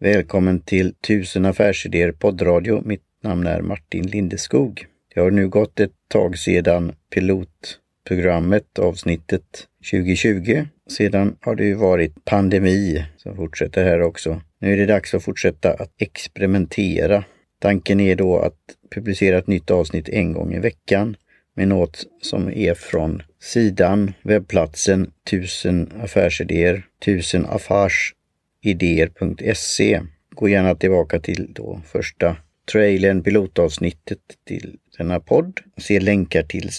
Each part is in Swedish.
Välkommen till Tusen affärsidéer poddradio. Mitt namn är Martin Lindeskog. Det har nu gått ett tag sedan pilotprogrammet, avsnittet 2020. Sedan har det ju varit pandemi som fortsätter här också. Nu är det dags att fortsätta att experimentera. Tanken är då att publicera ett nytt avsnitt en gång i veckan med något som är från sidan, webbplatsen 1000 affärsidéer, 1000 Affärs idéer.se. Gå gärna tillbaka till då första trailern, pilotavsnittet till denna podd. Se länkar till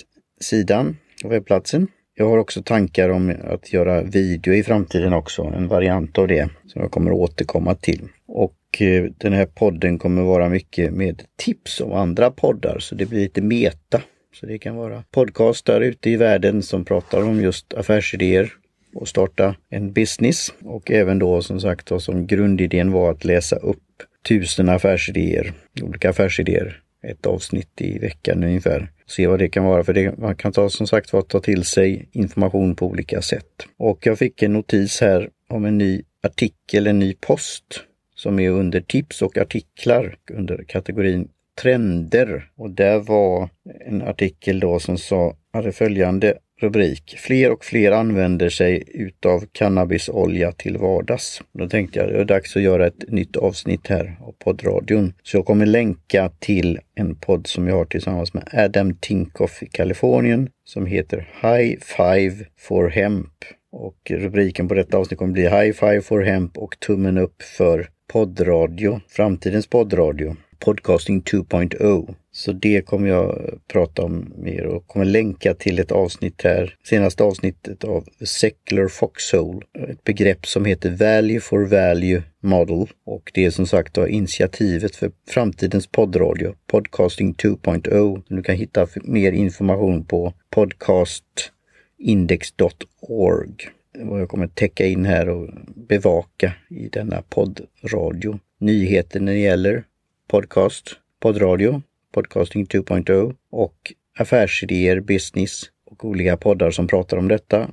sidan och webbplatsen. Jag har också tankar om att göra video i framtiden också, en variant av det som jag kommer återkomma till. Och eh, den här podden kommer vara mycket med tips om andra poddar, så det blir lite meta. Så det kan vara podcastar ute i världen som pratar om just affärsidéer och starta en business. Och även då som sagt då, som grundidén var att läsa upp tusen affärsidéer, olika affärsidéer, ett avsnitt i veckan ungefär. Se vad det kan vara, för det, man kan ta som sagt var ta till sig information på olika sätt. Och jag fick en notis här om en ny artikel, en ny post som är under tips och artiklar under kategorin trender. Och där var en artikel då som sa, hade följande rubrik. Fler och fler använder sig utav cannabisolja till vardags. Då tänkte jag det är dags att göra ett nytt avsnitt här av poddradion. Så jag kommer länka till en podd som jag har tillsammans med Adam Tinkoff i Kalifornien som heter High Five for Hemp. Och rubriken på detta avsnitt kommer bli High Five for Hemp och tummen upp för poddradio, framtidens poddradio. Podcasting 2.0. Så det kommer jag prata om mer och kommer länka till ett avsnitt här, senaste avsnittet av Secular Foxhole, ett begrepp som heter Value for Value Model. Och det är som sagt då initiativet för framtidens poddradio, Podcasting 2.0. Du kan hitta mer information på podcastindex.org vad jag kommer täcka in här och bevaka i denna poddradio. Nyheter när det gäller podcast, poddradio, podcasting 2.0 och affärsidéer, business och olika poddar som pratar om detta.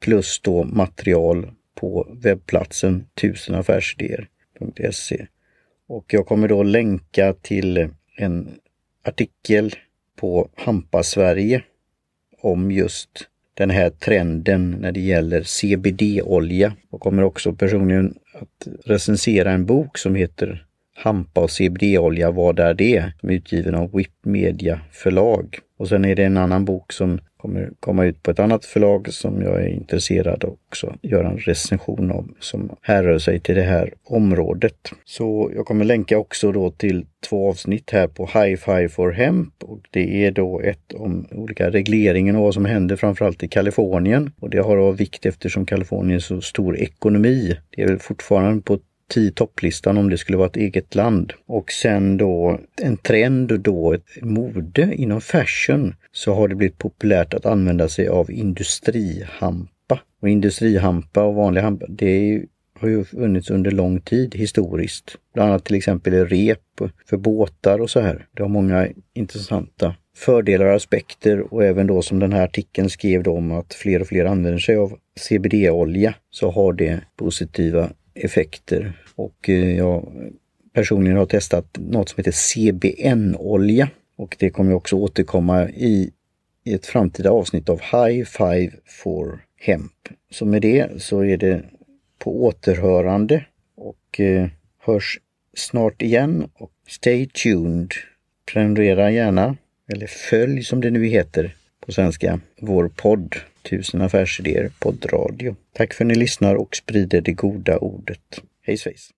Plus då material på webbplatsen tusenaffärsidéer.se. Och jag kommer då länka till en artikel på Hampa Sverige om just den här trenden när det gäller CBD-olja och kommer också personligen att recensera en bok som heter Hampa och CBD-olja, vad är det? Som är utgiven av WIP Media förlag. Och sen är det en annan bok som kommer komma ut på ett annat förlag som jag är intresserad av också göra en recension om som härrör sig till det här området. Så jag kommer länka också då till två avsnitt här på High Five for Hemp och det är då ett om olika regleringen och vad som händer framförallt i Kalifornien. Och det har av vikt eftersom Kalifornien är så stor ekonomi. Det är väl fortfarande på tio topplistan om det skulle vara ett eget land. Och sen då en trend då, ett mode inom fashion, så har det blivit populärt att använda sig av industrihampa. Och industrihampa och vanlig hampa, det har ju funnits under lång tid historiskt. Bland annat till exempel rep för båtar och så här. Det har många intressanta fördelar och aspekter och även då som den här artikeln skrev då om att fler och fler använder sig av CBD-olja så har det positiva effekter. Och eh, jag personligen har testat något som heter CBN-olja och det kommer också återkomma i, i ett framtida avsnitt av High Five for Hemp. Så med det så är det på återhörande och eh, hörs snart igen och stay tuned. Prenumerera gärna, eller följ som det nu heter på svenska, vår podd Tusen affärsidéer poddradio. Tack för att ni lyssnar och sprider det goda ordet. Hej svejs!